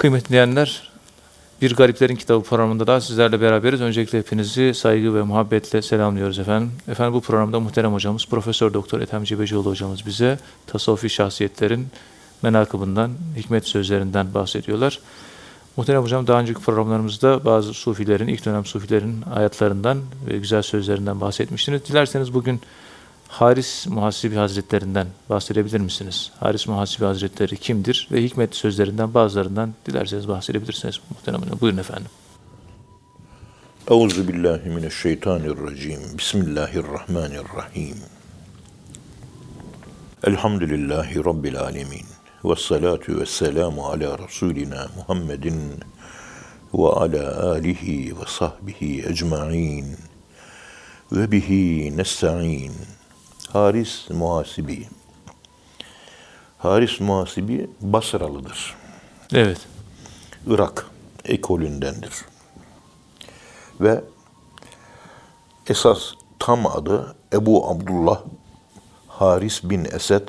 Kıymetli dinleyenler, Bir Gariplerin Kitabı programında da sizlerle beraberiz. Öncelikle hepinizi saygı ve muhabbetle selamlıyoruz efendim. Efendim bu programda muhterem hocamız Profesör Doktor Ethem Cebecioğlu hocamız bize tasavvufi şahsiyetlerin menakıbından, hikmet sözlerinden bahsediyorlar. Muhterem hocam daha önceki programlarımızda bazı sufilerin, ilk dönem sufilerin hayatlarından ve güzel sözlerinden bahsetmiştiniz. Dilerseniz bugün Haris Muhasibi Hazretlerinden bahsedebilir misiniz? Haris Muhasibi Hazretleri kimdir ve hikmetli sözlerinden bazılarından dilerseniz bahsedebilirsiniz muhterem. Buyurun efendim. Euzu billahi mineşşeytanirracim. Bismillahirrahmanirrahim. Elhamdülillahi rabbil alamin. Ves salatu vesselamu ala rasulina Muhammedin ve ala alihi ve sahbihi ecmaîn. Ve bihi nesta'in. Haris Muhasibi. Haris Muhasibi Basralıdır. Evet. Irak ekolündendir. Ve esas tam adı Ebu Abdullah Haris bin Esed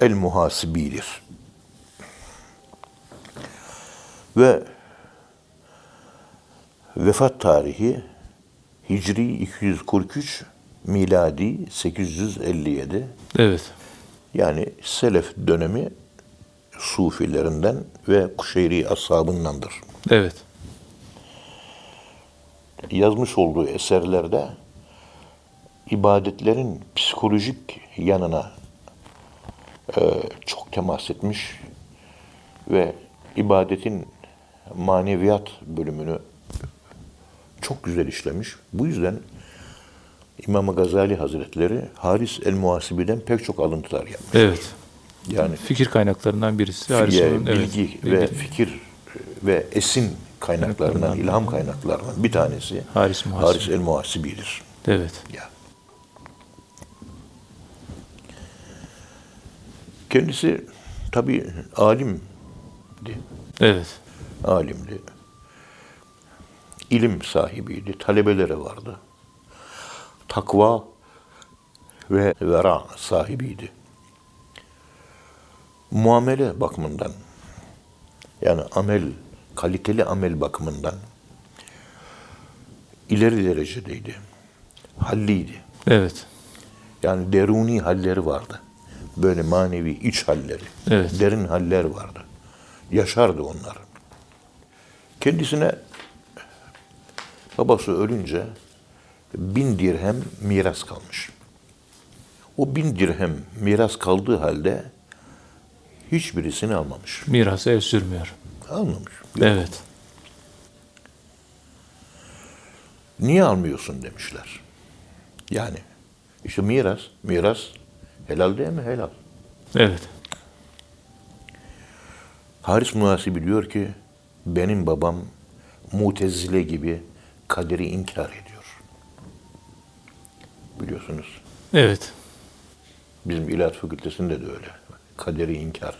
el-Muhasibi'dir. Ve vefat tarihi Hicri 243, miladi 857. Evet. Yani Selef dönemi Sufilerinden ve Kuşeyri ashabındandır. Evet. Yazmış olduğu eserlerde ibadetlerin psikolojik yanına e, çok temas etmiş ve ibadetin maneviyat bölümünü çok güzel işlemiş. Bu yüzden İmam Gazali Hazretleri Haris el-Muhasibi'den pek çok alıntılar yapmış. Evet. Yani Fikir kaynaklarından birisi. Fikir, Hoca'nın, evet. bilgi ve fikir ve esin kaynaklarından, ilham kaynaklarından bir tanesi Haris Muhasibi. Haris el-Muhasibi'dir. Evet. Ya. Kendisi tabi alimdi. Evet. Alimdi. İlim sahibiydi. Talebeleri vardı. Takva ve vera sahibiydi. Muamele bakımından yani amel, kaliteli amel bakımından ileri derecedeydi. Halliydi. Evet. Yani deruni halleri vardı. Böyle manevi iç halleri, Evet. derin haller vardı. Yaşardı onlar. Kendisine babası ölünce bin dirhem miras kalmış. O bin dirhem miras kaldığı halde hiçbirisini almamış. Mirasa el sürmüyor. Almamış. Evet. Niye almıyorsun demişler. Yani işte miras, miras helal değil mi? Helal. Evet. Haris Muhasibi diyor ki benim babam mutezile gibi kaderi inkar ediyor. Biliyorsunuz. Evet. Bizim İlahiyat Fakültesinde de öyle. Kaderi inkar.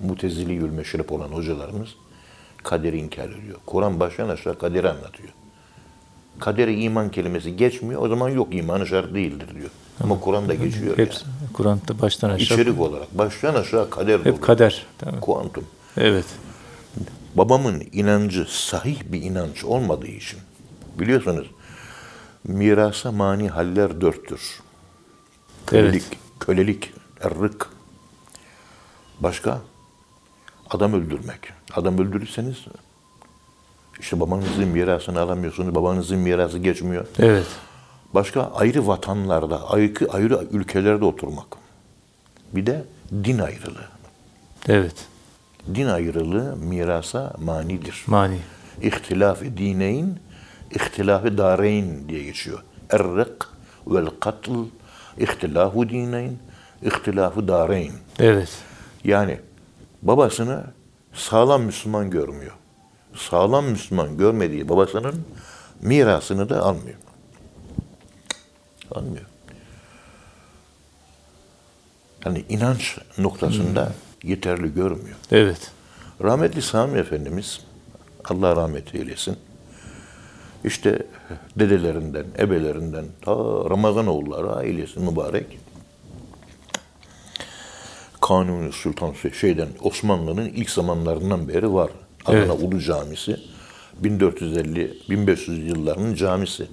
Mutezili yülmeşrep olan hocalarımız kaderi inkar ediyor. Kur'an baştan aşağı kaderi anlatıyor. Kaderi iman kelimesi geçmiyor. O zaman yok imanı şart değildir diyor. Ama Kur'an'da geçiyor Hepsi yani. Kur'an'da baştan aşağı. İçerik olarak baştan aşağı kader dolu. Hep kader. Tamam. Kuantum. Evet. babamın inancı sahih bir inanç olmadığı için biliyorsunuz mirasa mani haller dörttür. Kölelik, kölelik, errik. Başka? Adam öldürmek. Adam öldürürseniz işte babanızın mirasını alamıyorsunuz, babanızın mirası geçmiyor. Evet. Başka ayrı vatanlarda, ayrı, ayrı ülkelerde oturmak. Bir de din ayrılığı. Evet. Din ayrılığı mirasa manidir. Mani. İhtilaf-ı dineyn, ihtilaf-ı dareyn diye geçiyor. Errik vel katl, ihtilafu dineyn, ihtilafı dareyn. Evet. Yani babasını sağlam Müslüman görmüyor. Sağlam Müslüman görmediği babasının mirasını da almıyor. Almıyor. Yani inanç noktasında yeterli görmüyor. Evet. Rahmetli Sami Efendimiz, Allah rahmet eylesin, işte dedelerinden, ebelerinden, ta Ramazanoğulları ailesi mübarek, Kanuni Sultan şeyden Osmanlı'nın ilk zamanlarından beri var. Adana Evet. Ulu Camisi 1450-1500 yıllarının camisi.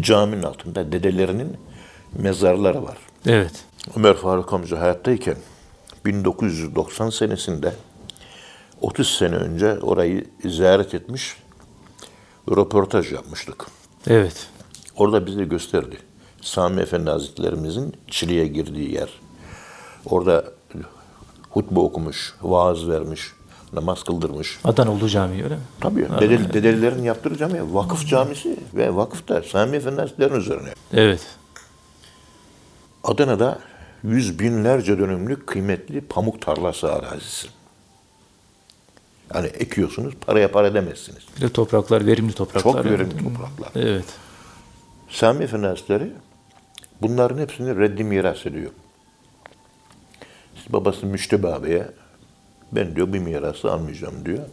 Caminin altında dedelerinin mezarları var. Evet. Ömer Faruk amca hayattayken 1990 senesinde 30 sene önce orayı ziyaret etmiş, röportaj yapmıştık. Evet. Orada bize gösterdi. Sami Efendi Hazretlerimizin Çile'ye girdiği yer. Orada hutbe okumuş, vaaz vermiş, namaz kıldırmış. Adana Ulu Camii öyle mi? Tabii dede, dedelerin yaptığı cami vakıf camisi ve vakıfta Sami Efendi Hazretleri'nin üzerine. Evet. Adana'da yüz binlerce dönümlük kıymetli pamuk tarlası arazisi. Yani ekiyorsunuz, paraya para demezsiniz. Bir de topraklar, verimli topraklar. Çok yani. verimli topraklar. Evet. Sami Hazretleri bunların hepsini reddi miras ediyor. Babası Müşteba abiye ben diyor bir mirası almayacağım diyor.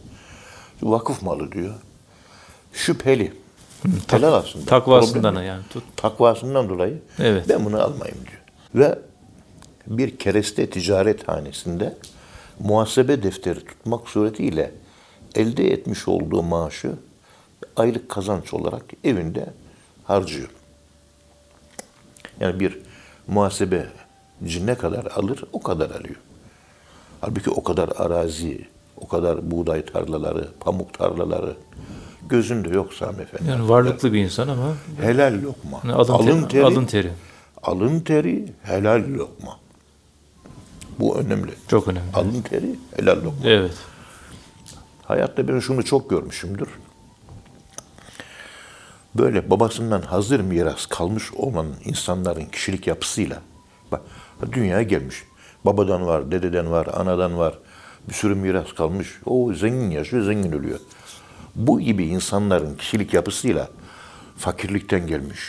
Vakıf malı diyor. Şüpheli. Helal aslında. Takvasından Problem yani. Tut. Takvasından dolayı Evet. ben bunu almayayım diyor. Ve bir kereste ticaret hanesinde muhasebe defteri tutmak suretiyle elde etmiş olduğu maaşı aylık kazanç olarak evinde harcıyor. Yani bir muhasebeci ne kadar alır o kadar alıyor. Halbuki o kadar arazi, o kadar buğday tarlaları, pamuk tarlaları gözünde yok Sami Efendi. Yani varlıklı bir insan ama Helal lokma. yani alın, alın, teri, alın teri. alın teri, helal lokma. Bu önemli. Çok önemli. Alın teri, helal lokma. Evet. Hayatta ben şunu çok görmüşümdür. Böyle babasından hazır miras kalmış olan insanların kişilik yapısıyla bak dünyaya gelmiş. Babadan var, dededen var, anadan var. Bir sürü miras kalmış. O zengin yaşıyor, zengin ölüyor. Bu gibi insanların kişilik yapısıyla fakirlikten gelmiş,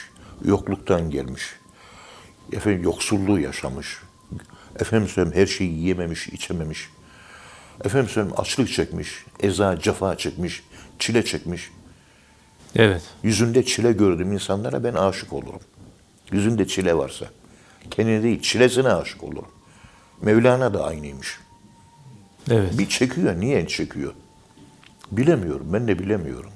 yokluktan gelmiş, efendim yoksulluğu yaşamış, efendim söyleyeyim her şeyi yiyememiş, içememiş, efendim söyleyeyim açlık çekmiş, eza, cefa çekmiş, çile çekmiş. Evet. Yüzünde çile gördüğüm insanlara ben aşık olurum. Yüzünde çile varsa. Kendine değil, çilesine aşık olurum. Mevlana da aynıymış. Evet. Bir çekiyor, niye çekiyor? Bilemiyorum, ben de bilemiyorum.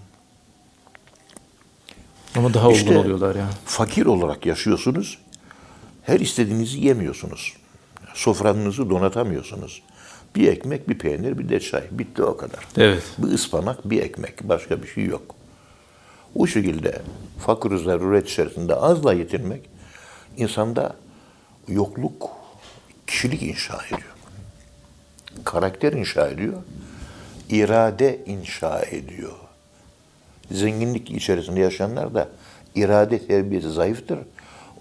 Ama daha İşte- olgun oluyorlar yani. Fakir olarak yaşıyorsunuz, her istediğinizi yemiyorsunuz. Sofranızı donatamıyorsunuz. Bir ekmek, bir peynir, bir de çay. Bitti o kadar. Evet. Bir ıspanak, bir ekmek. Başka bir şey yok. O şekilde fakir zaruret içerisinde azla yetinmek insanda yokluk, kişilik inşa ediyor. Karakter inşa ediyor. irade inşa ediyor. Zenginlik içerisinde yaşayanlar da irade terbiyesi zayıftır.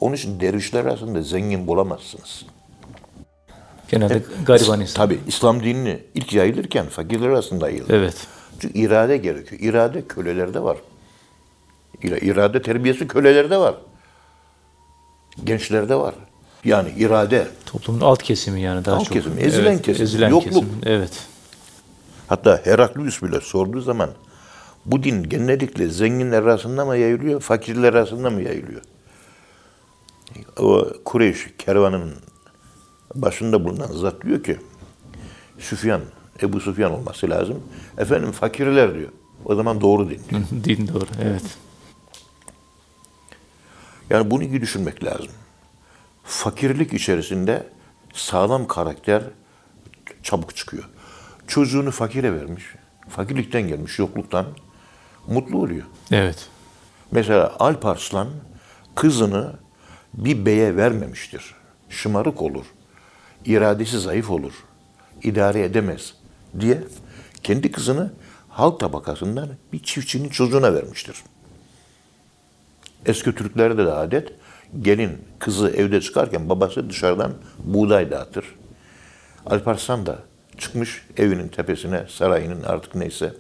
Onun için dervişler arasında zengin bulamazsınız. Genelde gariban insan. Tabi İslam dinini ilk yayılırken fakirler arasında yayılır. Evet. Çünkü irade gerekiyor. İrade kölelerde var. İra- İrade terbiyesi kölelerde var. Gençlerde var. Yani irade. Toplumun alt kesimi yani daha Alt çok. kesimi, ezilen evet, kesim, Ezilen yokluk. kesim. Evet. Hatta Heraklius bile sorduğu zaman bu din genellikle zenginler arasında mı yayılıyor, fakirler arasında mı yayılıyor? O Kureyş kervanının başında bulunan zat diyor ki Süfyan, Ebu Süfyan olması lazım. Efendim fakirler diyor. O zaman doğru din. diyor. Din doğru. Evet. Yani bunu iyi düşünmek lazım. Fakirlik içerisinde sağlam karakter çabuk çıkıyor. Çocuğunu fakire vermiş. Fakirlikten gelmiş, yokluktan. Mutlu oluyor. Evet. Mesela Alparslan kızını bir beye vermemiştir. Şımarık olur. İradesi zayıf olur. idare edemez diye kendi kızını halk tabakasından bir çiftçinin çocuğuna vermiştir. Eski Türklerde de adet gelin kızı evde çıkarken babası dışarıdan buğday dağıtır. Alparslan da çıkmış evinin tepesine, sarayının artık neyse.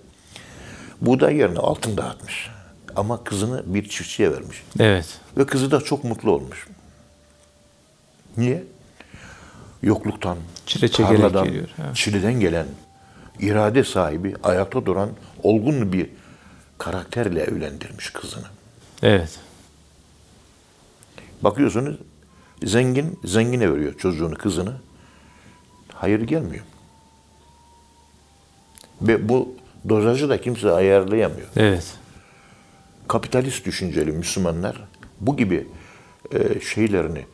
Buğday yerine altın dağıtmış. Ama kızını bir çiftçiye vermiş. Evet. Ve kızı da çok mutlu olmuş. Niye? Yokluktan, Çile tarladan, geliyor, çileden gelen, irade sahibi, ayakta duran, olgun bir karakterle evlendirmiş kızını. Evet. Bakıyorsunuz zengin, zengine veriyor çocuğunu, kızını. Hayır gelmiyor. Ve bu dozajı da kimse ayarlayamıyor. Evet. Kapitalist düşünceli Müslümanlar bu gibi e, şeylerini,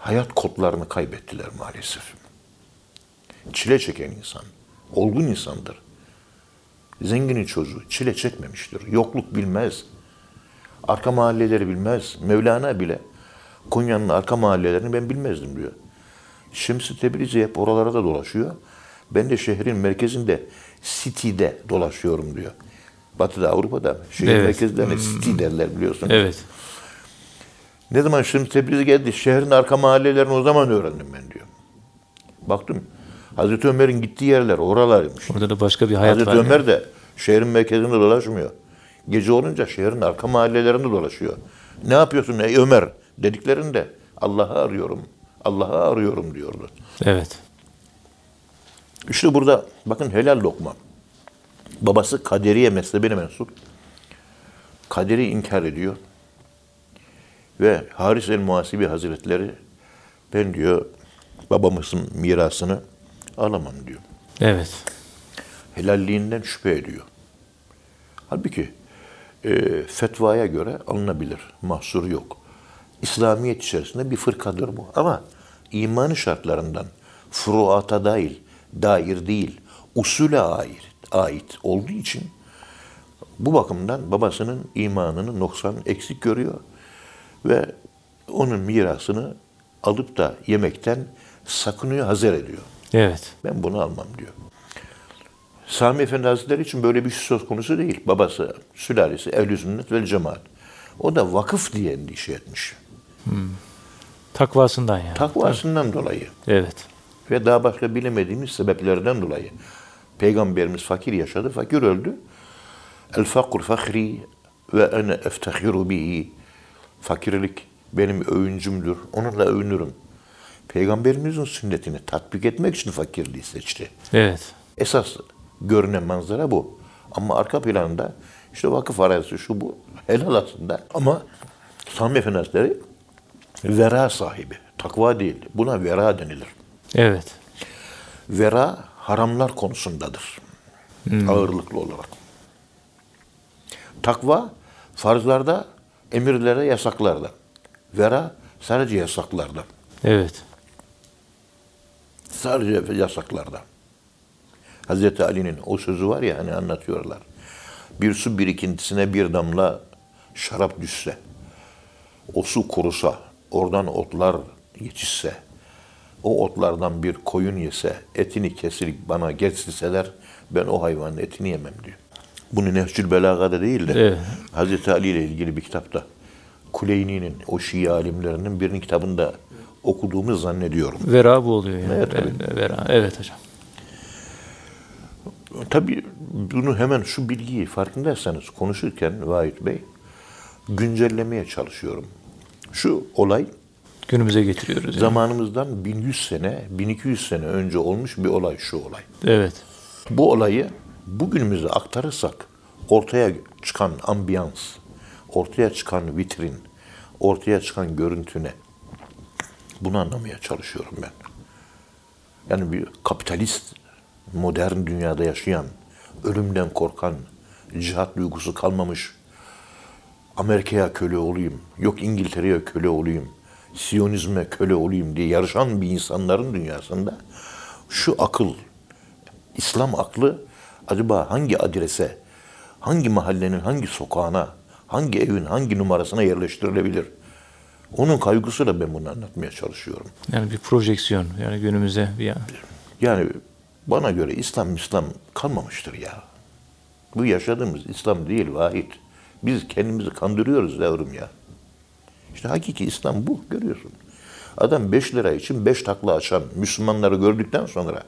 hayat kodlarını kaybettiler maalesef. Çile çeken insan, olgun insandır. Zenginin çocuğu çile çekmemiştir. Yokluk bilmez. Arka mahalleleri bilmez. Mevlana bile Konya'nın arka mahallelerini ben bilmezdim diyor. Şems-i Tebrizi hep oralara da dolaşıyor. Ben de şehrin merkezinde City'de dolaşıyorum diyor. Batı'da Avrupa'da şehir Evet. merkezlerine City derler biliyorsun. Evet. Ne zaman Şems Tebrizi geldi şehrin arka mahallelerini o zaman öğrendim ben diyor. Baktım Hazreti Ömer'in gittiği yerler oralarıymış. Orada da başka bir hayat Hazreti var. Ömer de şehrin merkezinde dolaşmıyor. Gece olunca şehrin arka mahallelerinde dolaşıyor. Ne yapıyorsun ey Ömer dediklerinde Allah'ı arıyorum, Allah'ı arıyorum diyordu. Evet. İşte burada bakın helal lokma. Babası kaderiye mezhebine mensup. Kaderi inkar ediyor. Ve Haris el-Muhasibi Hazretleri ben diyor babamızın mirasını alamam diyor. Evet. helalliğinden şüphe ediyor. Halbuki e, fetvaya göre alınabilir. Mahsuru yok. İslamiyet içerisinde bir fırkadır bu. Ama imanı şartlarından furuata dahil, dair değil, usule ait, ait olduğu için bu bakımdan babasının imanını noksan eksik görüyor ve onun mirasını alıp da yemekten sakınıyor, hazer ediyor. Evet. Ben bunu almam diyor. Sami Efendi Hazretleri için böyle bir şey söz konusu değil. Babası, sülalesi, ehl sünnet ve cemaat. O da vakıf diye endişe etmiş. Takvasından yani. Takvasından dolayı Evet. ve daha başka bilemediğimiz sebeplerden dolayı. Peygamberimiz fakir yaşadı, fakir öldü. El fakr fakri ve ene eftehiru bihi. Fakirlik benim övüncümdür, onunla övünürüm. Peygamberimizin sünnetini tatbik etmek için fakirliği seçti. Evet. Esas görünen manzara bu. Ama arka planda işte vakıf arazisi şu bu helal aslında. Ama Sami Efendi Hazretleri vera sahibi. Takva değil. Buna vera denilir. Evet. Vera haramlar konusundadır. Ağırlıklı olarak. Takva farzlarda, emirlere, yasaklarda. Vera sadece yasaklarda. Evet. Sadece yasaklarda. Hazreti Ali'nin o sözü var ya hani anlatıyorlar. Bir su birikintisine bir damla şarap düşse, o su kurusa, oradan otlar yetişse, o otlardan bir koyun yese, etini kesirip bana getirseler, ben o hayvanın etini yemem diyor. Bunu Nehcül Belaga'da değil de Evet. Hazreti Ali ile ilgili bir kitapta Kuleyni'nin, o Şii alimlerinin birinin kitabında okuduğumu zannediyorum. Vera bu oluyor yani. Evet, Evet, Vera. Evet hocam. Tabii bunu hemen şu bilgiyi farkındaysanız konuşurken Vahit Bey güncellemeye çalışıyorum. Şu olay Günümüze getiriyoruz. Yani. zamanımızdan 1100 sene, 1200 sene önce olmuş bir olay şu olay. Evet. Bu olayı bugünümüze aktarırsak ortaya çıkan ambiyans, ortaya çıkan vitrin, ortaya çıkan görüntü ne? Bunu anlamaya çalışıyorum ben. Yani bir kapitalist, modern dünyada yaşayan, ölümden korkan, cihat duygusu kalmamış, Amerika'ya köle olayım, yok İngiltere'ye köle olayım, Siyonizme köle olayım diye yarışan bir insanların dünyasında şu akıl, İslam aklı acaba hangi adrese, hangi mahallenin hangi sokağına, hangi evin hangi numarasına yerleştirilebilir? Onun kaygısıyla ben bunu anlatmaya çalışıyorum. Yani bir projeksiyon. Yani günümüze bir yani. Yani bana göre İslam İslam kalmamıştır ya. Bu yaşadığımız İslam değil vahid. Biz kendimizi kandırıyoruz yavrum ya. İşte hakiki İslam bu görüyorsun. Adam 5 lira için 5 takla açan Müslümanları gördükten sonra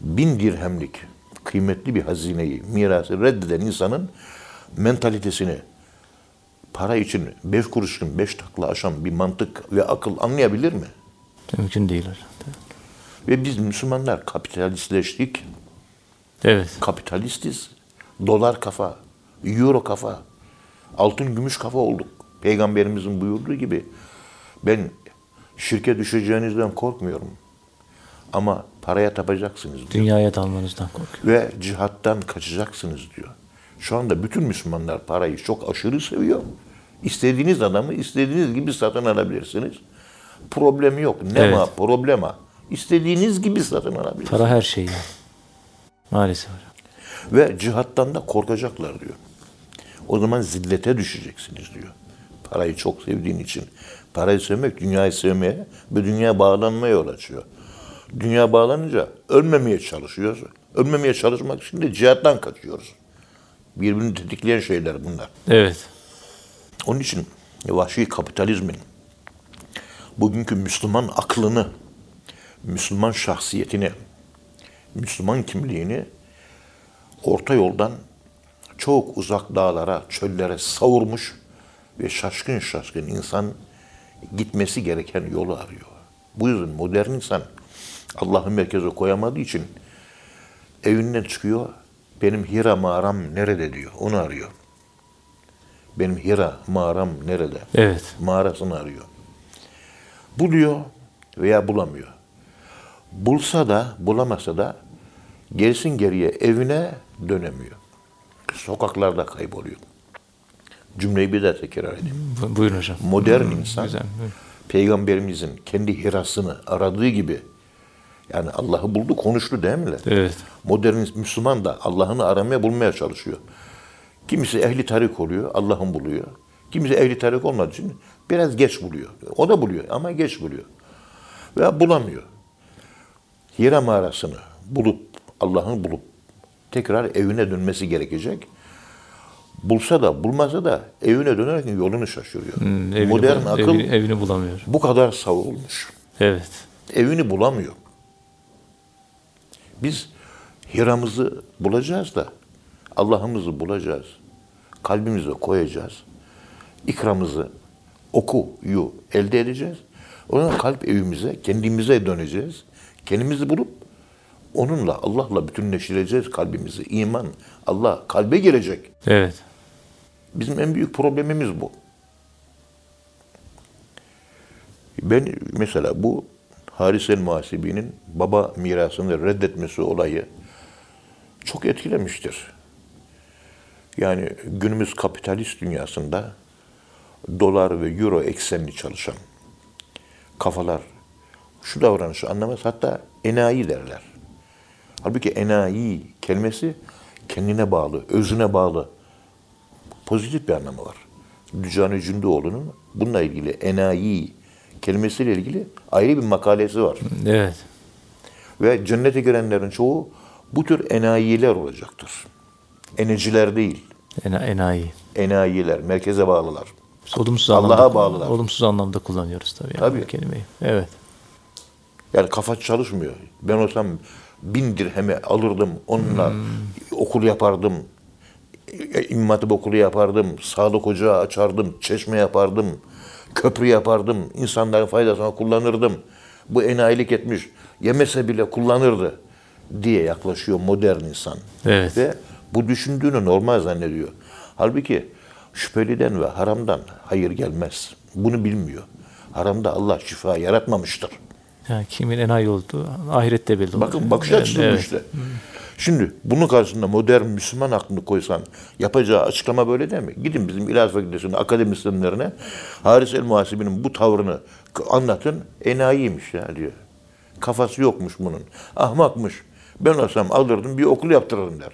bin dirhemlik kıymetli bir hazineyi, mirası reddeden insanın mentalitesini para için 5 kuruş için 5 takla aşan bir mantık ve akıl anlayabilir mi? Mümkün değil hocam. Ve biz Müslümanlar kapitalistleştik, Evet. kapitalistiz. Dolar kafa, euro kafa, altın gümüş kafa olduk. Peygamberimizin buyurduğu gibi ben şirke düşeceğinizden korkmuyorum. Ama Paraya tapacaksınız diyor. Dünyaya dalmanızdan korkuyor. Ve cihattan kaçacaksınız diyor. Şu anda bütün Müslümanlar parayı çok aşırı seviyor. İstediğiniz adamı istediğiniz gibi satın alabilirsiniz. Problem yok. Ne Evet. ma problema. İstediğiniz gibi satın alabilirsiniz. Para her şey. Maalesef. Ve cihattan da korkacaklar diyor. O zaman zillete düşeceksiniz diyor. Parayı çok sevdiğin için. Parayı sevmek dünyayı sevmeye ve dünya bağlanmaya yol açıyor. Dünya bağlanınca ölmemeye çalışıyoruz. Ölmemeye çalışmak için de cihattan kaçıyoruz. Birbirini tetikleyen şeyler bunlar. Evet. Onun için vahşi kapitalizmin bugünkü Müslüman aklını, Müslüman şahsiyetini, Müslüman kimliğini orta yoldan çok uzak dağlara, çöllere savurmuş ve şaşkın şaşkın insan gitmesi gereken yolu arıyor. Bu yüzden modern insan Allah'ı merkeze koyamadığı için evinden çıkıyor, benim Hira mağaram nerede diyor, onu arıyor. Benim Hira mağaram nerede? Evet. Mağarasını arıyor. Buluyor veya bulamıyor. Bulsa da bulamasa da gerisin geriye evine dönemiyor. Sokaklarda kayboluyor. Cümleyi bir daha tekrar edeyim. Bu- Buyurun hocam. Modern insan Güzel. peygamberimizin kendi hirasını aradığı gibi yani Allah'ı buldu konuştu değil mi? Evet. Modern Müslüman da Allah'ını aramaya bulmaya çalışıyor. Kimisi ehli tarik oluyor, Allah'ın buluyor. Kimisi ehli tarik olmadığı için biraz geç buluyor. O da buluyor ama geç buluyor. Veya bulamıyor. Hira mağarasını bulup, Allah'ın bulup tekrar evine dönmesi gerekecek. Bulsa da bulmasa da evine dönerek yolunu şaşırıyor. Hmm, evini, Modern bul- akıl evini, evini bulamıyor. bu kadar savrulmuş Evet. evini bulamıyor. Biz hiramızı bulacağız da Allah'ımızı bulacağız. Kalbimize koyacağız. İkramızı, okuyu elde edeceğiz. Ondan kalp evimize, kendimize döneceğiz. Kendimizi bulup onunla, Allah'la bütünleştireceğiz kalbimizi. İman, Allah kalbe girecek. Evet. Bizim en büyük problemimiz bu. Ben mesela bu Haris el Muhasibi'nin baba mirasını reddetmesi olayı çok etkilemiştir. Yani günümüz kapitalist dünyasında dolar ve euro eksenli çalışan kafalar şu davranışı anlamaz. Hatta enayi derler. Halbuki enayi kelimesi kendine bağlı, özüne bağlı pozitif bir anlamı var. Dücani Cündoğlu'nun bununla ilgili enayi kelimesiyle ilgili ayrı bir makalesi var. Evet. Ve cennete girenlerin çoğu bu tür enayiler olacaktır. Eneciler değil, Ena, enayi. enayiler, merkeze bağlılar. Olumsuz Allah'a bağlılar. Olumsuz anlamda kullanıyoruz tabii. Yani Tabii. kelimeyi. Evet. Yani kafa çalışmıyor. Ben olsam bin dirheme alırdım, onunla okul yapardım, e, İmam Hatip okulu yapardım, sağlık ocağı açardım, çeşme yapardım, köprü yapardım, insanların faydasına kullanırdım. Bu enayilik etmiş, yemese bile kullanırdı diye yaklaşıyor modern insan. Evet. Ve bu düşündüğünü normal zannediyor. Halbuki şüpheliden ve haramdan hayır gelmez. Bunu bilmiyor. Haramda Allah şifa yaratmamıştır. Yani kimin enayi olduğu ahirette belli olur. Bakın bakış açısı evet. işte. Şimdi bunun karşısında modern Müslüman aklını koysan yapacağı açıklama böyle değil mi? Gidin bizim İlahi Fakültesi'nin akademisyenlerine Haris el Muhasibi'nin bu tavrını anlatın. Enayiymiş ya diyor. Kafası yokmuş bunun. Ahmakmış. Ben olsam alırdım bir okul yaptırırdım der.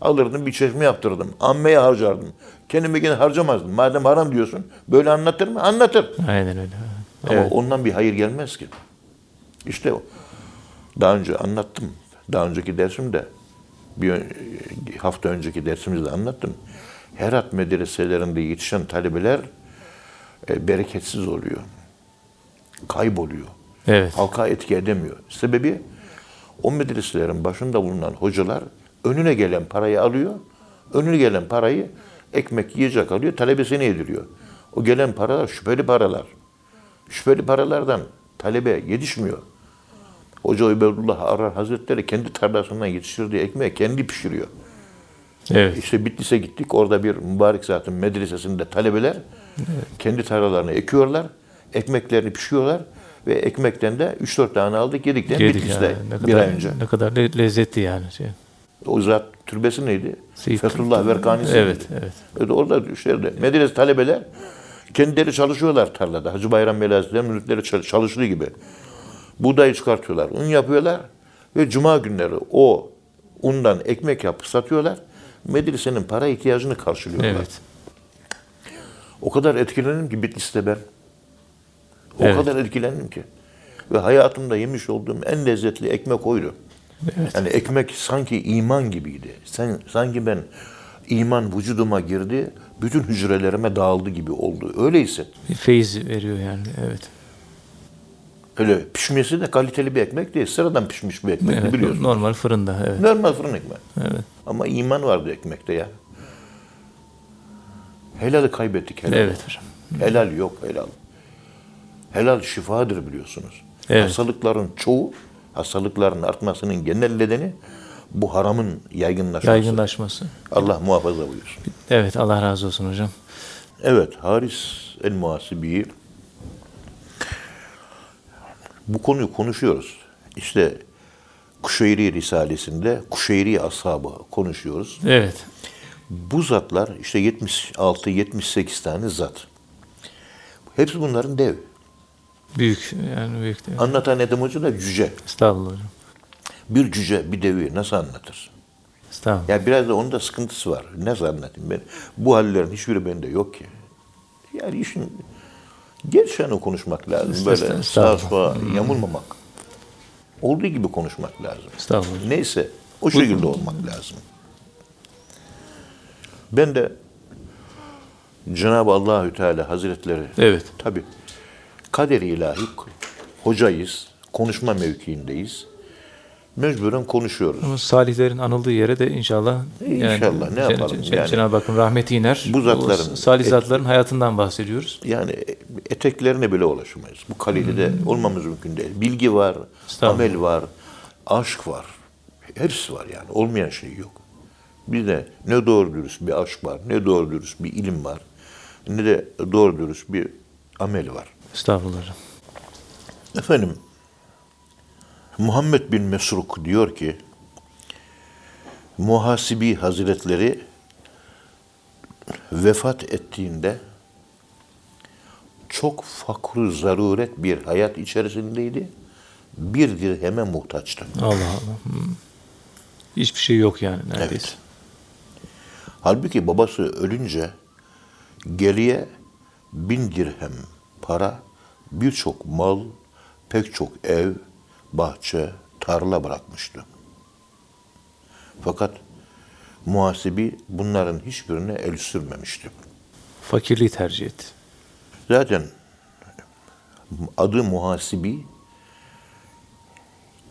Alırdım bir çeşme yaptırırdım. Ammeye harcardım. Kendime gene harcamazdım. Madem haram diyorsun böyle anlatır mı? Anlatır. Aynen öyle. Ama Evet. ondan bir hayır gelmez ki. İşte o. Daha önce anlattım. Daha önceki dersimde bir hafta önceki dersimizde anlattım. Herat medreselerinde yetişen talebeler e, bereketsiz oluyor. Kayboluyor. Evet. Halka etki edemiyor. Sebebi o medreselerin başında bulunan hocalar önüne gelen parayı alıyor. Önüne gelen parayı ekmek yiyecek alıyor, talebesine yediriyor. O gelen paralar şüpheli paralar. Şüpheli paralardan talebe yetişmiyor. Hoca Ubeydullah Arar Hazretleri kendi tarlasından yetiştirdiği ekmeği kendi pişiriyor. Evet. İşte Bitlis'e gittik. Orada bir mübarek zatın medresesinde talebeler kendi tarlalarını ekiyorlar. Ekmeklerini pişiyorlar. Ve ekmekten de 3-4 tane aldık yedik de Bitlis'te yani. Ne bir kadar, ay önce. ne kadar le- lezzetli yani. Şey. O zat türbesi neydi? Seyit- Fethullah Verkanisi. Evet, evet. Evet, orada işte medrese talebeler kendileri çalışıyorlar tarlada. Hacı Bayram Bey Hazretleri müritleri çal- çalıştığı gibi. Buğdayı çıkartıyorlar, un yapıyorlar ve cuma günleri o undan ekmek yapıp satıyorlar. Medresenin para ihtiyacını karşılıyorlar. Evet. O kadar etkilendim ki Bitlis'te ben. O Evet. kadar etkilendim ki. Ve hayatımda yemiş olduğum en lezzetli ekmek oydu. Yani ekmek sanki iman gibiydi. Sen, sanki ben iman vücuduma girdi, bütün hücrelerime dağıldı gibi oldu. Öyle hissettim. Bir feyiz veriyor yani. Evet. Öyle pişmesi de kaliteli bir ekmek değil. Sıradan pişmiş bir ekmek evet. biliyorsun. Normal fırında. Evet. Normal fırın ekmek. Evet. Ama iman vardı ekmekte ya. Helali kaybettik helal. Evet hocam. Helal yok helal. Helal şifadır biliyorsunuz. Evet. Hastalıkların çoğu, hastalıkların artmasının genel nedeni bu haramın yaygınlaşması. Yaygınlaşması. Allah muhafaza buyursun. Evet Allah razı olsun hocam. Evet, Haris el Muhasibi bu konuyu konuşuyoruz. İşte Kuşeyri Risalesi'nde Kuşeyri ashabı konuşuyoruz. Evet. Bu zatlar işte 76-78 tane zat. Hepsi bunların dev. Büyük yani büyük değil. Anlatan Edem Hoca da cüce. Estağfurullah hocam. Bir cüce bir devi nasıl anlatır? Estağfurullah. Ya biraz da onun da sıkıntısı var. Nasıl anlatayım ben? Bu hallerin hiçbiri bende yok ki. Yani işin gerçeğini konuşmak lazım. Böyle sağa sola yamulmamak. Olduğu gibi konuşmak lazım. Neyse o şekilde olmak lazım. Ben de Cenab-ı Allahü Teala Hazretleri Evet. tabi kader ilahi hocayız, konuşma mevkiindeyiz. Mecburen konuşuyoruz. Ama salihlerin anıldığı yere de inşallah İnşallah, ne yapalım Cen- yani. Cenab-ı Hakk'ın rahmeti iner. Bu zatların- salih zatların hayatından bahsediyoruz. Yani eteklerine bile ulaşamayız. Bu kalitede olmamız mümkün değil. Bilgi var, amel var, aşk var. Hepsi var yani. Olmayan şey yok. Bir de ne doğru dürüst bir aşk var, ne doğru dürüst bir ilim var, ne de doğru dürüst bir amel var. Estağfurullah. Efendim, Muhammed bin Mesruk diyor ki, Muhasibi Hazretleri vefat ettiğinde çok fakru zaruret bir hayat içerisindeydi. Bir dirheme muhtaçtı. Allah Allah. Hmm. Hiçbir şey yok yani neredeyse. Evet. Halbuki babası ölünce geriye bin dirhem para, birçok mal, pek çok ev, bahçe, tarla bırakmıştı. Fakat muhasibi bunların hiçbirine el sürmemişti. Fakirliği tercih etti. Zaten adı muhasibi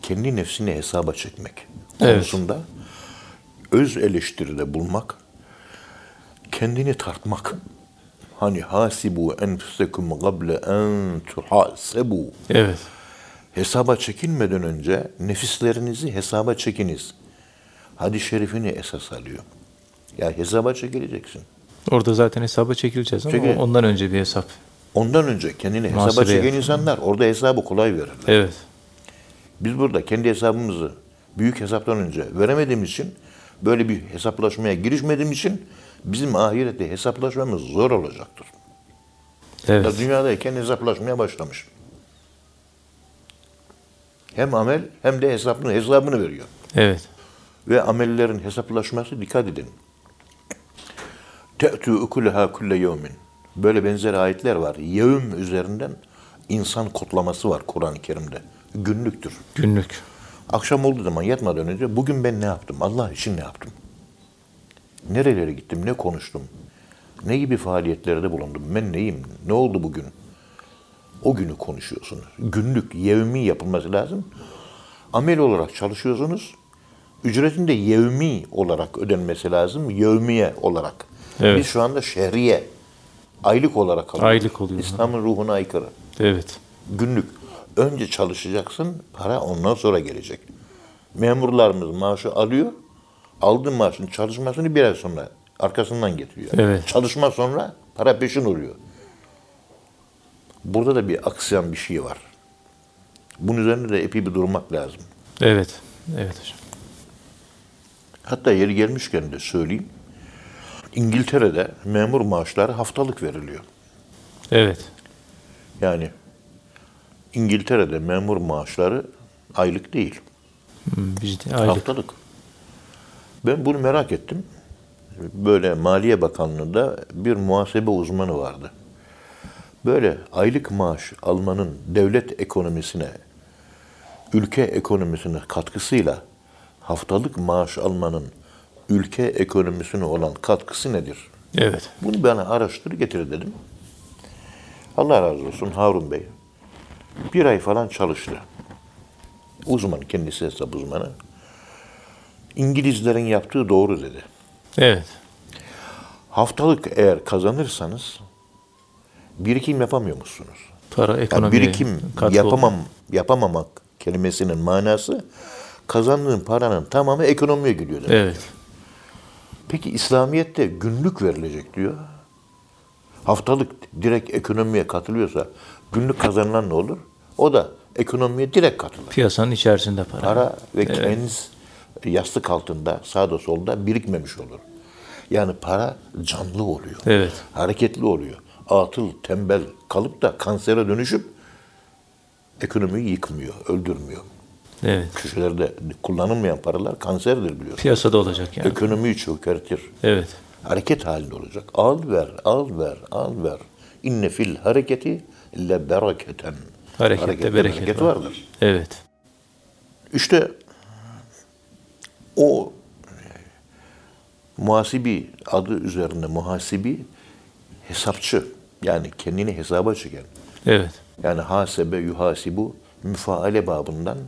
kendi nefsini hesaba çekmek Evet. konusunda öz eleştiride bulmak, kendini tartmak. Hani hasibu enfusekum gable en tuhasebu. Evet. Hesaba çekilmeden önce nefislerinizi hesaba çekiniz. Hadis-i şerifini esas alıyor. Ya hesaba çekileceksin. Orada zaten hesaba çekileceğiz ama Çekil- ondan önce bir hesap. Ondan önce kendini hesaba çeken insanlar orada hesabı kolay verirler. Evet. Biz burada kendi hesabımızı büyük hesaptan önce veremediğimiz için böyle bir hesaplaşmaya girişmediğimiz için bizim ahirette hesaplaşmamız zor olacaktır. Evet. Da dünyadayken hesaplaşmaya başlamış. Hem amel hem de hesabını, hesabını veriyor. Evet. Ve amellerin hesaplaşması dikkat edin. Te'tü ukulaha kulle yevmin. Böyle benzer ayetler var. Yevm üzerinden insan kodlaması var Kur'an-ı Kerim'de. Günlüktür. Günlük. Akşam olduğu zaman yatmadan önce bugün ben ne yaptım? Allah için ne yaptım? Nerelere gittim? Ne konuştum? Ne gibi faaliyetlerde bulundum? Ben neyim? Ne oldu bugün? O günü konuşuyorsunuz. Günlük, yevmi yapılması lazım. Amel olarak çalışıyorsunuz. Ücretin de yevmi olarak ödenmesi lazım. Yevmiye olarak. Evet. Biz şu anda şehriye, aylık olarak alıyoruz. Aylık oluyor. İslam'ın ruhuna aykırı. Evet. Günlük. Önce çalışacaksın, para ondan sonra gelecek. Memurlarımız maaşı alıyor, aldığı maaşın çalışmasını bir ay sonra arkasından getiriyor. Evet. Çalışma sonra para peşin oluyor. Burada da bir aksayan bir şey var. Bunun üzerinde de epey bir durmak lazım. Evet. Evet hocam. Hatta yeri gelmişken de söyleyeyim. İngiltere'de memur maaşları haftalık veriliyor. Evet. Yani İngiltere'de memur maaşları aylık değil, Hmm, Bizde aylık. haftalık. Ben bunu merak ettim. Böyle Maliye Bakanlığı'nda bir muhasebe uzmanı vardı. Böyle aylık maaş almanın devlet ekonomisine, ülke ekonomisine katkısıyla haftalık maaş almanın ülke ekonomisine olan katkısı nedir? Evet. Bunu bana araştır getir dedim. Allah razı olsun Harun Bey. Bir ay falan çalıştı. Uzman, kendisi hesap uzmanı. İngilizlerin yaptığı doğru dedi. Evet. Haftalık eğer kazanırsanız birikim yapamıyor musunuz? Para Yani ekonomiye birikim yapamam, yapamamak kelimesinin manası kazandığın paranın tamamı ekonomiye gidiyor demek. Evet. Peki İslamiyet'te günlük verilecek diyor. Haftalık direkt ekonomiye katılıyorsa günlük kazanılan ne olur? O da ekonomiye direkt katılır. Piyasanın içerisinde para. Para ve kenz yastık altında sağda solda birikmemiş olur. Yani para canlı oluyor. Evet. Hareketli oluyor. Atıl, tembel kalıp da kansere dönüşüp ekonomiyi yıkmıyor, öldürmüyor. Evet. Köşelerde kullanılmayan paralar kanserdir biliyorsun. Piyasada olacak yani. Ekonomiyi çökertir. Evet. hareket halinde olacak. Al ver, al ver, al ver. İnne fil hareketi le bereketen. Harekette Harekette bereket var. vardır. Evet. İşte o muhasibi adı üzerinde muhasibi hesapçı yani kendini hesaba çeken Evet. yani hasebe yuhasibu müfaale babından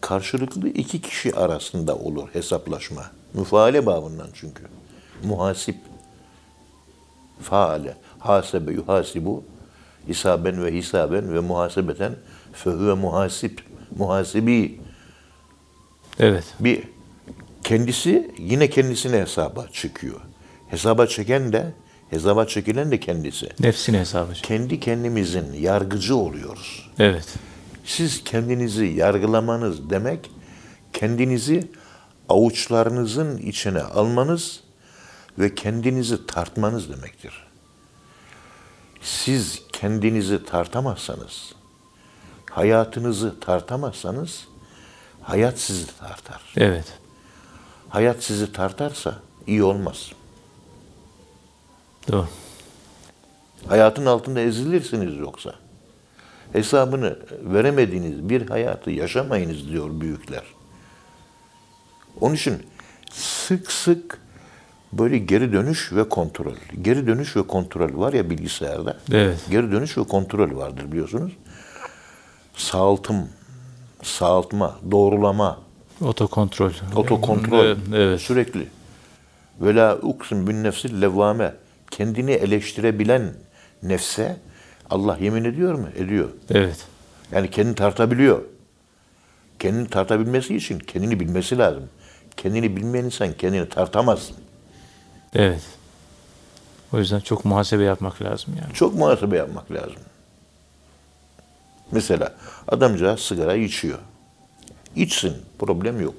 karşılıklı iki kişi arasında olur hesaplaşma. Müfaale babından çünkü. Muhasip. Faale. Hasebe yuhasibu. Hisaben ve hisaben ve muhasebeten fehüve muhasip. Muhasibi. Evet. Bir kendisi yine kendisine hesaba çekiyor. Hesaba çeken de hesaba çekilen de kendisi. Nefsini hesabı. Kendi kendimizin yargıcı oluyoruz. Evet. Siz kendinizi yargılamanız demek, kendinizi avuçlarınızın içine almanız ve kendinizi tartmanız demektir. Siz kendinizi tartamazsanız, hayatınızı tartamazsanız, hayat sizi tartar. Evet. Hayat sizi tartarsa iyi olmaz. Doğru. Hayatın altında ezilirsiniz yoksa. Hesabını veremediğiniz bir hayatı yaşamayınız diyor büyükler. Onun için sık sık böyle geri dönüş ve kontrol. Geri dönüş ve kontrol var ya bilgisayarda. Evet. Geri dönüş ve kontrol vardır biliyorsunuz. Sağaltım, sağaltma, doğrulama, Otokontrol. otokontrol Evet. sürekli. Ve la uksim bin nefsil levvame. Kendini eleştirebilen nefse Allah yemin ediyor mu? Ediyor. Evet. Yani kendini tartabiliyor. Kendini tartabilmesi için kendini bilmesi lazım. Kendini bilmeyen insan kendini tartamaz. Evet. O yüzden çok muhasebe yapmak lazım yani. Çok muhasebe yapmak lazım. Mesela adamcağız sigara içiyor. İçsin, problem yok.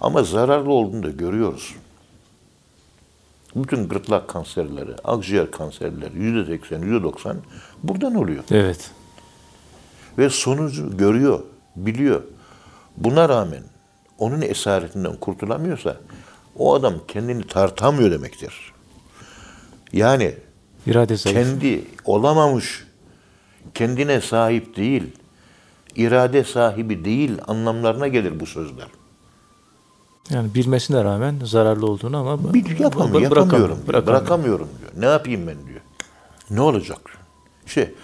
Ama zararlı olduğunu da görüyoruz. Bütün gırtlak kanserleri, akciğer kanserleri yüzde seksen, yüzde doksan buradan oluyor. Evet. Ve sonucu görüyor, biliyor. Buna rağmen onun esaretinden kurtulamıyorsa o adam kendini tartamıyor demektir. Yani İrade zayıf. kendi olamamış, kendine sahip değil, irade sahibi değil anlamlarına gelir bu sözler. Yani bilmesine rağmen zararlı olduğunu ama Bir yapamıyor, bı- yapamıyorum, bırakamıyor, diyor, bırakamıyor. bırakamıyorum diyor. Ne yapayım ben diyor. Ne olacak? Şey,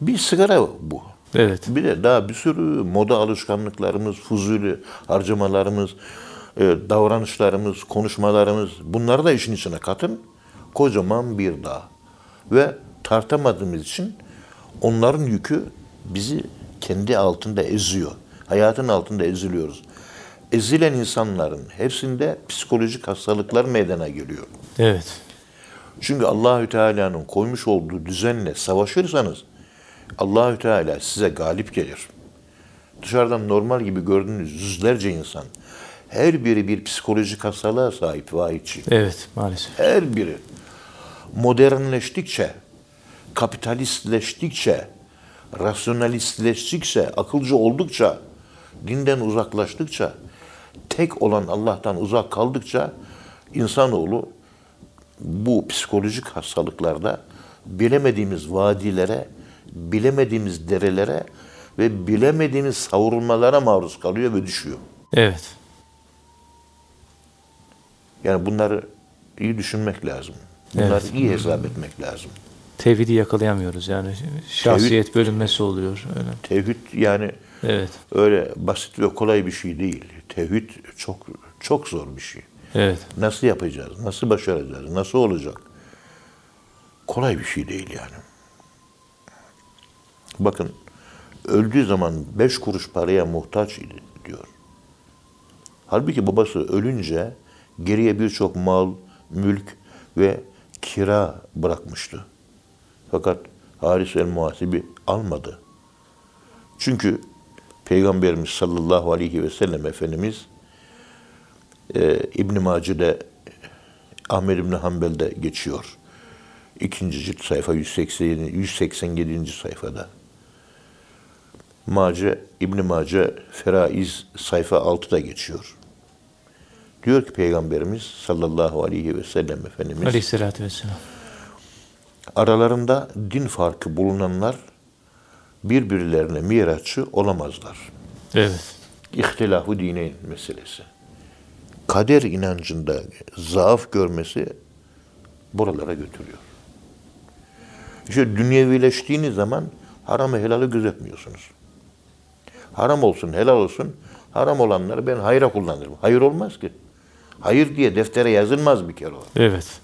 bir sigara bu. Evet. Bir de daha bir sürü moda alışkanlıklarımız, fuzuli harcamalarımız, e, davranışlarımız, konuşmalarımız bunları da işin içine katın. Kocaman bir dağ. Ve tartamadığımız için onların yükü bizi kendi altında eziyor. Hayatın altında eziliyoruz. Ezilen insanların hepsinde psikolojik hastalıklar meydana geliyor. Evet. Çünkü Allahü Teala'nın koymuş olduğu düzenle savaşırsanız Allahü Teala size galip gelir. Dışarıdan normal gibi gördüğünüz yüzlerce insan her biri bir psikolojik hastalığa sahip vahiyçi. Evet maalesef. Her biri modernleştikçe, kapitalistleştikçe, rasyonalistleştikçe, akılcı oldukça, dinden uzaklaştıkça, tek olan Allah'tan uzak kaldıkça insanoğlu bu psikolojik hastalıklarda bilemediğimiz vadilere, bilemediğimiz derelere ve bilemediğimiz savrulmalara maruz kalıyor ve düşüyor. Evet. Yani bunları iyi düşünmek lazım. Bunları Evet. iyi hesap etmek lazım. Tevhidi yakalayamıyoruz yani. Şahsiyet bölünmesi oluyor. Öyle. Tevhid yani Evet. öyle basit ve kolay bir şey değil. Tevhid çok çok zor bir şey. Evet. Nasıl yapacağız? Nasıl başaracağız? Nasıl olacak? Kolay bir şey değil yani. Bakın öldüğü zaman beş kuruş paraya muhtaç idi diyor. Halbuki babası ölünce geriye birçok mal, mülk ve kira bırakmıştı. Fakat Haris el Muhasibi almadı. Çünkü Peygamberimiz sallallahu aleyhi ve sellem Efendimiz e, İbn-i Mace'de Ahmed İbni Hanbel'de geçiyor. İkinci cilt sayfa 187, 187. sayfada. Mace, İbn-i Mace Feraiz sayfa 6'da geçiyor. Diyor ki Peygamberimiz sallallahu aleyhi ve sellem Efendimiz Aleyhisselatü vesselam. aralarında din farkı bulunanlar birbirlerine mirasçı olamazlar. Evet. İhtilafı dine meselesi. Kader inancında zaaf görmesi buralara götürüyor. İşte dünyevileştiğiniz zaman haramı helalı gözetmiyorsunuz. Haram olsun, helal olsun. Haram olanları ben hayra kullanırım. Hayır olmaz ki. Hayır diye deftere yazılmaz bir kere o. Evet.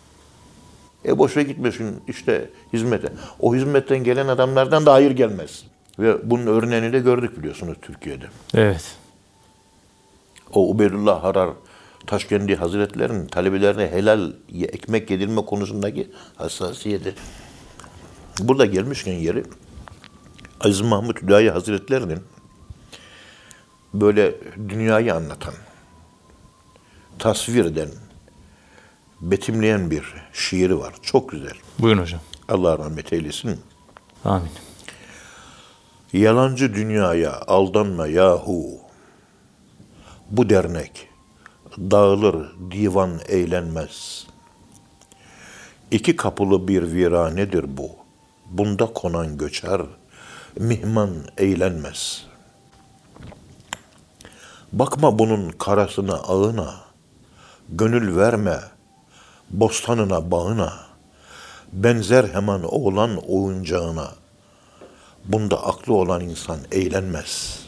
E boşa gitmesin işte hizmete. O hizmetten gelen adamlardan da hayır gelmez. Ve bunun örneğini de gördük biliyorsunuz Türkiye'de. Evet. O Ubeydullah Harar Taşkendi Hazretleri'nin talebelerine helal ekmek yedirme konusundaki hassasiyeti. Burada gelmişken yeri Aziz Mahmut Hüdayi Hazretleri'nin böyle dünyayı anlatan, tasvir eden, betimleyen bir şiiri var. Çok güzel. Buyurun hocam. Allah rahmet eylesin. Amin. Yalancı dünyaya aldanma yahu. Bu dernek dağılır divan eğlenmez. İki kapılı bir viranedir bu. Bunda konan göçer, mihman eğlenmez. Bakma bunun karasına ağına, gönül verme bostanına bağına, benzer hemen oğlan oyuncağına.'' Bunda aklı olan insan eğlenmez.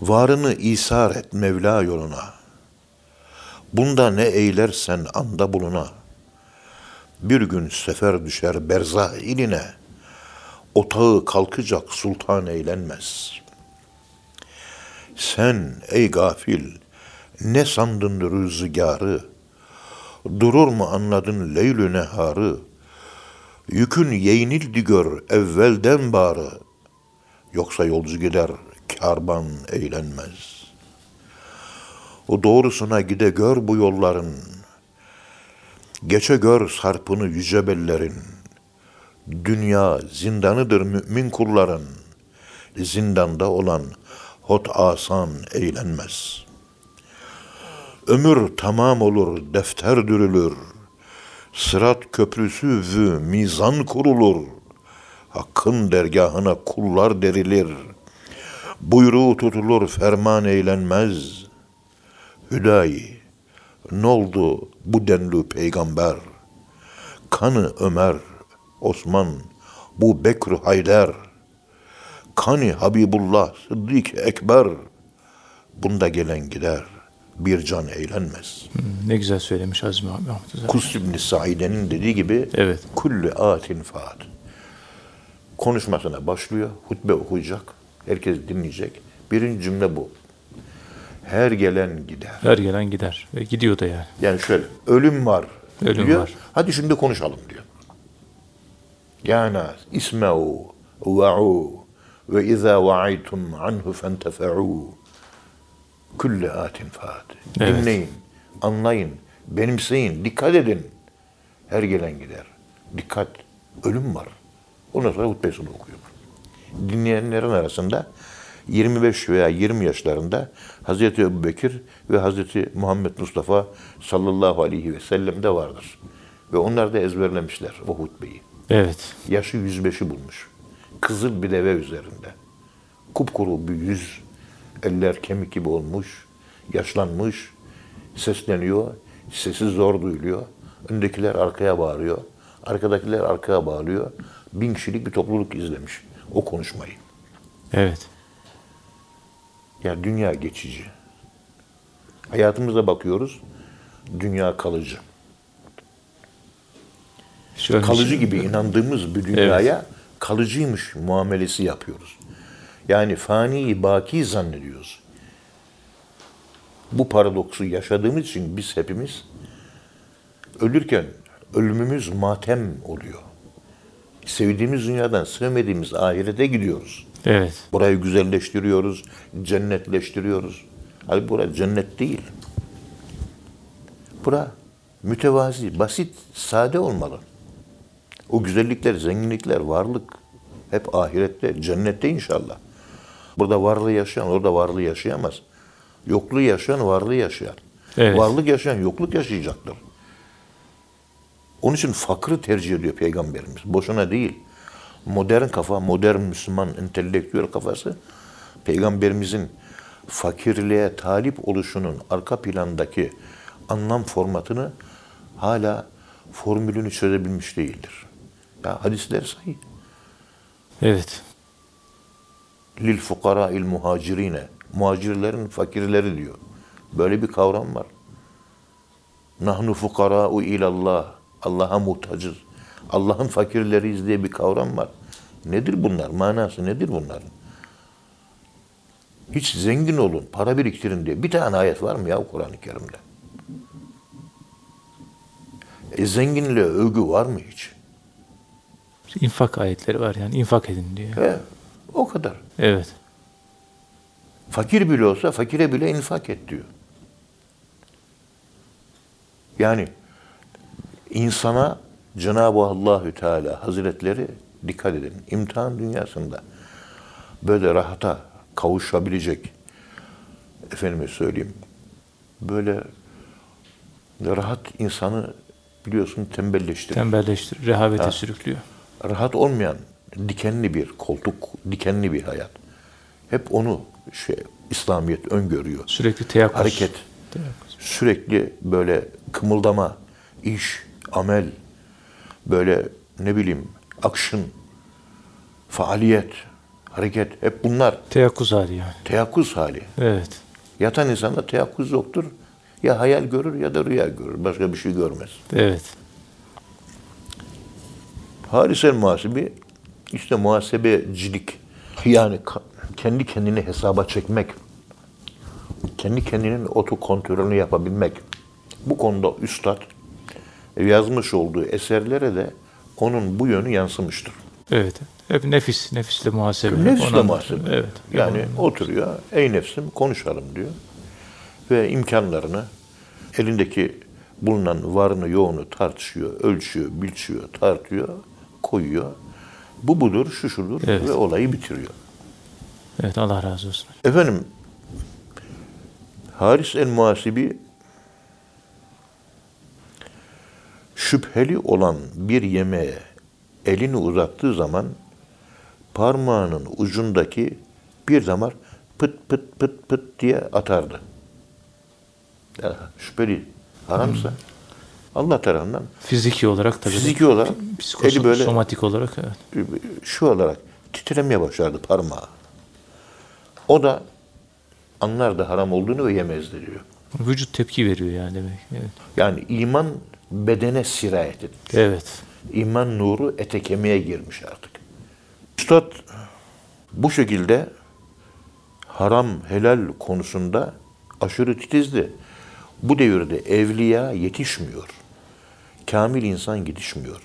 Varını isar et Mevla yoluna. Bunda ne eylersen anda buluna. Bir gün sefer düşer berzah iline. Otağı kalkacak sultan eğlenmez. Sen ey gafil ne sandın rüzgarı? Durur mu anladın leylü neharı? Yükün yeğnildi gör evvelden barı. Yoksa yolcu gider karban eğlenmez. O doğrusuna gide gör bu yolların. Geçe gör sarpını yüce bellerin. Dünya zindanıdır mümin kulların. Zindanda olan hot asan eğlenmez. Ömür tamam olur, defter dürülür. Sırat köprüsü vü mizan kurulur. Hakkın dergahına kullar derilir. Buyruğu tutulur ferman eğlenmez. Hüdayi ne oldu bu denli peygamber? Kanı Ömer, Osman, bu Bekr Hayder. Kani Habibullah, Sıddık Ekber. Bunda gelen gider, bir can eğlenmez. Ne güzel söylemiş Mahmut Hoca. Kus İbni Said'in dediği gibi Evet. kulli atin faat. Konuşmasına başlıyor, hutbe okuyacak, herkes dinleyecek. Birinci cümle bu. Her gelen gider. Her gelen gider. Ve gidiyor da yani. Yani şöyle, ölüm var Ölüm diyor. var. Hadi şimdi konuşalım diyor. Ya nas isma'u va'u ve izâ va'aytum anhu fentefe'û külle atin faat. Evet. Dinleyin, anlayın, benimseyin, dikkat edin. Her gelen gider. Dikkat, ölüm var. Ondan sonra hutbesini okuyor. Dinleyenlerin arasında 25 veya 20 yaşlarında Hazreti Ebubekir ve Hazreti Muhammed Mustafa sallallahu aleyhi ve sellem de vardır. Ve onlar da ezberlemişler o hutbeyi. Evet. Yaşı 105'i bulmuş. Kızıl bir deve üzerinde. Kupkuru bir yüz, eller kemik gibi olmuş, yaşlanmış, sesleniyor, sesi zor duyuluyor. Öndekiler arkaya bağırıyor, arkadakiler arkaya bağırıyor. Bin kişilik bir topluluk izlemiş o konuşmayı. Evet. Ya dünya geçici. Hayatımıza bakıyoruz, dünya kalıcı. Şöyle kalıcı gibi inandığımız bir dünyaya kalıcıymış muamelesi yapıyoruz. Yani fani baki zannediyoruz. Bu paradoksu yaşadığımız için biz hepimiz ölürken ölümümüz matem oluyor. Sevdiğimiz dünyadan sevmediğimiz ahirete gidiyoruz. Evet. Burayı güzelleştiriyoruz, cennetleştiriyoruz. Halbuki bura cennet değil. Bura mütevazi, basit, sade olmalı. O güzellikler, zenginlikler, varlık hep ahirette, cennette inşallah. Burada varlığı yaşayan orada varlığı yaşayamaz. Yokluğu yaşayan varlığı yaşayar. Evet. Varlık yaşayan yokluk yaşayacaktır. Onun için fakrı tercih ediyor Peygamberimiz. Boşuna değil. Modern kafa, modern Müslüman entelektüel kafası Peygamberimizin fakirliğe talip oluşunun arka plandaki anlam formatını hala formülünü çözebilmiş değildir. Ya hadisler sayı. Evet. Lil fukara il muhacirine. Muhacirlerin fakirleri diyor. Böyle bir kavram var. Nahnu fukara'u ilallah. Allah'a muhtacız. Allah'ın fakirleriyiz diye bir kavram var. Nedir bunlar? Manası nedir bunların? Hiç zengin olun, para biriktirin diye bir tane ayet var mı ya Kur'an-ı Kerim'de? E zenginliğe övgü var mı hiç? İnfak ayetleri var yani infak edin diyor. He, o kadar. Evet. Fakir bile olsa fakire bile infak et diyor. Yani insana Cenab-ı Allahü Teala Hazretleri dikkat edin. imtihan dünyasında böyle rahata kavuşabilecek efendime söyleyeyim böyle rahat insanı biliyorsun tembelleştirir. Tembelleştir, rehavete sürüklüyor. rahat olmayan dikenli bir koltuk, dikenli bir hayat. Hep onu şey İslamiyet öngörüyor. Sürekli teyakkuz. Hareket, Teyakkuz. sürekli böyle kımıldama, iş, amel, böyle ne bileyim action, faaliyet, hareket hep bunlar Teyakkuz hali yani. teyakkuz hali. Evet. Yatan insanda teyakkuz yoktur. Ya hayal görür ya da rüya görür. Başka bir şey görmez. Evet. Haris el muhasibi işte muhasebecilik yani kendi kendini hesaba çekmek, kendi kendinin otokontrolünü yapabilmek. Bu konuda üstad yazmış olduğu eserlere de onun bu yönü yansımıştır. Evet. Hep nefis, nefisle muhasebe. Nefsle Ona- muhasebe. Evet. Yani oturuyor, ey nefsim konuşalım diyor. Ve imkanlarını, elindeki bulunan varını yoğunu tartışıyor, ölçüyor, biçiyor, tartıyor, koyuyor. Bu budur, şu şudur Evet. ve olayı bitiriyor. Evet Allah razı olsun. Efendim, Haris el-Muhasibi şüpheli olan bir yemeğe elini uzattığı zaman parmağının ucundaki bir damar pıt pıt pıt pıt diye atardı. Ya, şüpheli, haramsa Allah tarafından Fiziki olarak tabii. fiziki olarak Psikosomatik böyle somatik olarak evet. şu olarak titremeye başlardı parmağı. O da anlardı haram olduğunu ve yemezdi diyor. Vücut tepki veriyor yani demek. Evet. Yani iman bedene sirayet etmiş. Evet. İman nuru ete kemiğe girmiş artık. Üstad bu şekilde haram helal konusunda aşırı titizdi. Bu devirde evliya yetişmiyor. Kamil insan yetişmiyor.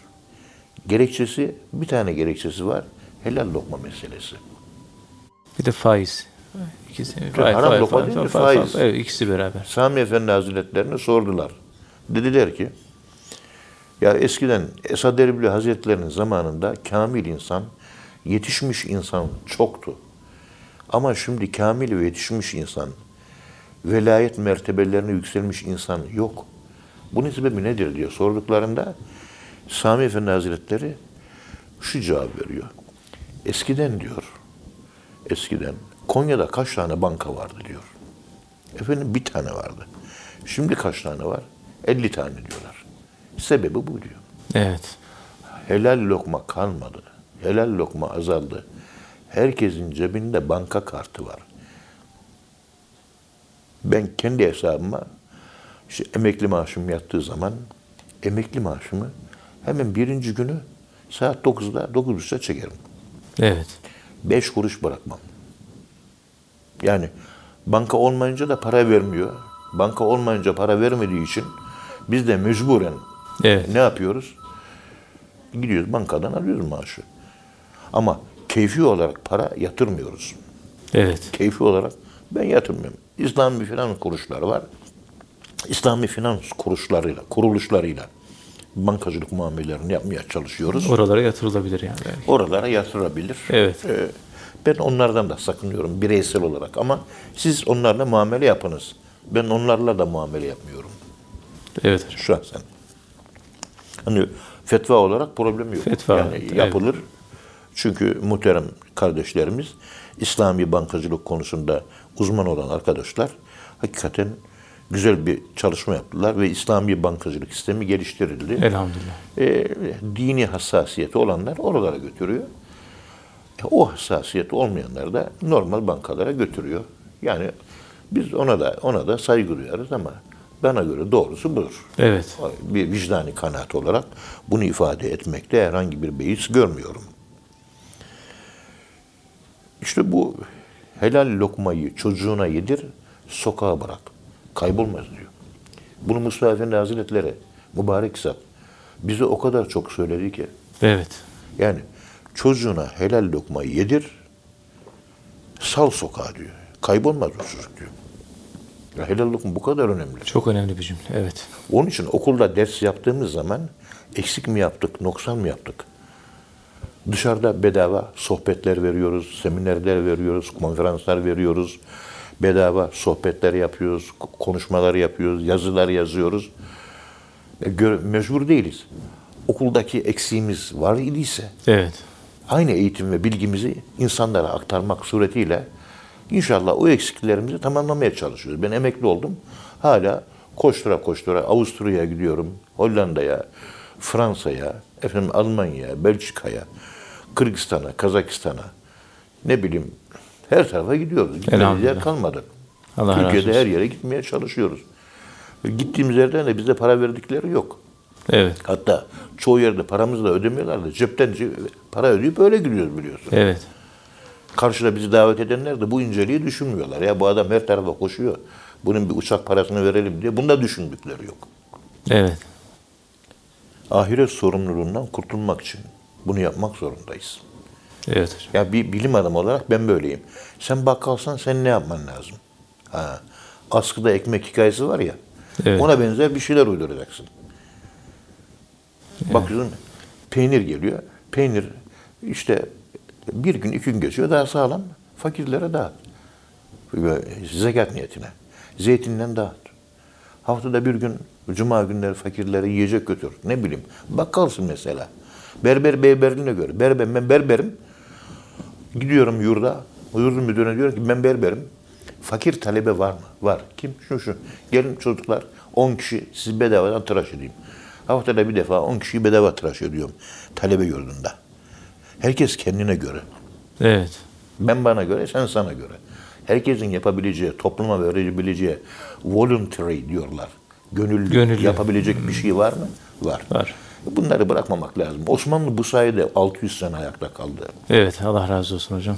Gerekçesi, bir tane gerekçesi var. Helal lokma meselesi. Bir de faiz. İkisi, haram lokma değil de faiz. Evet, ikisi beraber. Sami Efendi Hazretlerine sordular. Dediler ki, ya eskiden Esad Erbil Hazretlerinin zamanında kamil insan, yetişmiş insan çoktu. Ama şimdi kamil ve yetişmiş insan, velayet mertebelerine yükselmiş insan yok. Bunun sebebi nedir diye sorduklarında Sami Efendi Hazretleri şu cevap veriyor. Eskiden diyor, eskiden Konya'da kaç tane banka vardı diyor. Efendim bir tane vardı. Şimdi kaç tane var? 50 tane diyorlar. Sebebi bu diyor. Evet. Helal lokma kalmadı. Helal lokma azaldı. Herkesin cebinde banka kartı var. Ben kendi hesabıma işte emekli maaşım yattığı zaman emekli maaşımı hemen birinci günü saat 9'da 9.30'da çekerim. Evet. 5 kuruş bırakmam. Yani banka olmayınca da para vermiyor. Banka olmayınca para vermediği için biz de mecburen Evet. ne yapıyoruz? Gidiyoruz bankadan alıyoruz maaşı. Ama keyfi olarak para yatırmıyoruz. Evet. Keyfi olarak ben yatırmıyorum. İslami finans kuruluşları var. İslami finans kuruluşlarıyla, kuruluşlarıyla bankacılık muamelelerini yapmaya çalışıyoruz. Oralara yatırılabilir yani. belki. Oralara yatırabilir. Evet. Ee, ben onlardan da sakınıyorum bireysel olarak ama siz onlarla muamele yapınız. Ben onlarla da muamele yapmıyorum Evet hocam. şahsen. Hani fetva olarak problem yok. Fetva, yani evet. yapılır. Çünkü muhterem kardeşlerimiz İslami bankacılık konusunda uzman olan arkadaşlar hakikaten güzel bir çalışma yaptılar ve İslami bankacılık sistemi geliştirildi. Elhamdülillah. E, dini hassasiyeti olanlar oralara götürüyor. E, o hassasiyeti olmayanlar da normal bankalara götürüyor. Yani biz ona da ona da saygı duyarız ama bana göre doğrusu budur. Evet. Bir vicdani kanaat olarak bunu ifade etmekte herhangi bir beis görmüyorum. İşte bu helal lokmayı çocuğuna yedir, sokağa bırak. Kaybolmaz diyor. Bunu Mustafa Efendi Hazretleri mübarek zat bize o kadar çok söyledi ki. Evet. Yani çocuğuna helal lokmayı yedir, sal sokağa diyor. Kaybolmaz o çocuk diyor. Ya helal lokma bu kadar önemli. Çok önemli bir cümle. Evet. Onun için okulda ders yaptığımız zaman eksik mi yaptık, noksan mı yaptık? Dışarıda bedava sohbetler veriyoruz, seminerler veriyoruz, konferanslar veriyoruz. Bedava sohbetler yapıyoruz, ko- konuşmalar yapıyoruz, yazılar yazıyoruz. E, mecbur değiliz. Okuldaki eksiğimiz var idiyse Evet. aynı eğitim ve bilgimizi insanlara aktarmak suretiyle inşallah o eksiklerimizi tamamlamaya çalışıyoruz. Ben emekli oldum. Hala koştura koştura Avusturya'ya gidiyorum, Hollanda'ya, Fransa'ya, efendim Almanya'ya, Belçika'ya, Kırgızistan'a, Kazakistan'a ne bileyim her tarafa gidiyoruz. Gitmediğimiz yer kalmadı. Allah Türkiye'de her yere gitmeye çalışıyoruz. Gittiğimiz yerden de bize para verdikleri yok. Evet. Hatta çoğu yerde paramızı da ödemiyorlar da cepten ce- para ödeyip öyle gidiyoruz biliyorsun. Evet. Karşıda bizi davet edenler de bu inceliği düşünmüyorlar. Ya bu adam her tarafa koşuyor. Bunun bir uçak parasını verelim diye. Bunda düşündükleri yok. Evet. Ahiret sorumluluğundan kurtulmak için bunu yapmak zorundayız. Evet hocam. Ya bir bilim adamı olarak ben böyleyim. Sen bakkalsan sen ne yapman lazım? Ha, askıda ekmek hikayesi var ya. Evet. Ona benzer bir şeyler uyduracaksın. Bakıyorsun peynir geliyor. Peynir işte bir gün iki gün geçiyor daha sağlam. Fakirlere dağıt. Zekat niyetine. Zeytinden dağıt. Haftada bir gün cuma günleri fakirlere yiyecek götür. Ne bileyim bakkalsın mesela. Berber berberliğine göre. Berber, ben berberim. Gidiyorum yurda. Yurdun müdürüne diyorum ki ben berberim. Fakir talebe var mı? Var. Kim? Şu şu. Gelin çocuklar 10 kişi siz bedavadan tıraş edeyim. Haftada bir defa 10 kişiyi bedava tıraş ediyorum. Talebe yurdunda. Herkes kendine göre. Evet. Ben bana göre, sen sana göre. Herkesin yapabileceği, topluma verebileceği voluntary diyorlar. Gönüllü, Gönüllü. yapabilecek bir şey var mı? Var. Var. Bunları bırakmamak lazım. Osmanlı bu sayede 600 sene ayakta kaldı. Evet. Allah razı olsun hocam.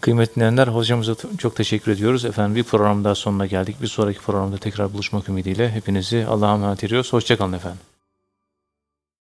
Kıymetli dinleyenler hocamıza çok teşekkür ediyoruz. Efendim bir program daha sonuna geldik. Bir sonraki programda tekrar buluşmak ümidiyle hepinizi Allah'a emanet ediyoruz. Hoşçakalın efendim.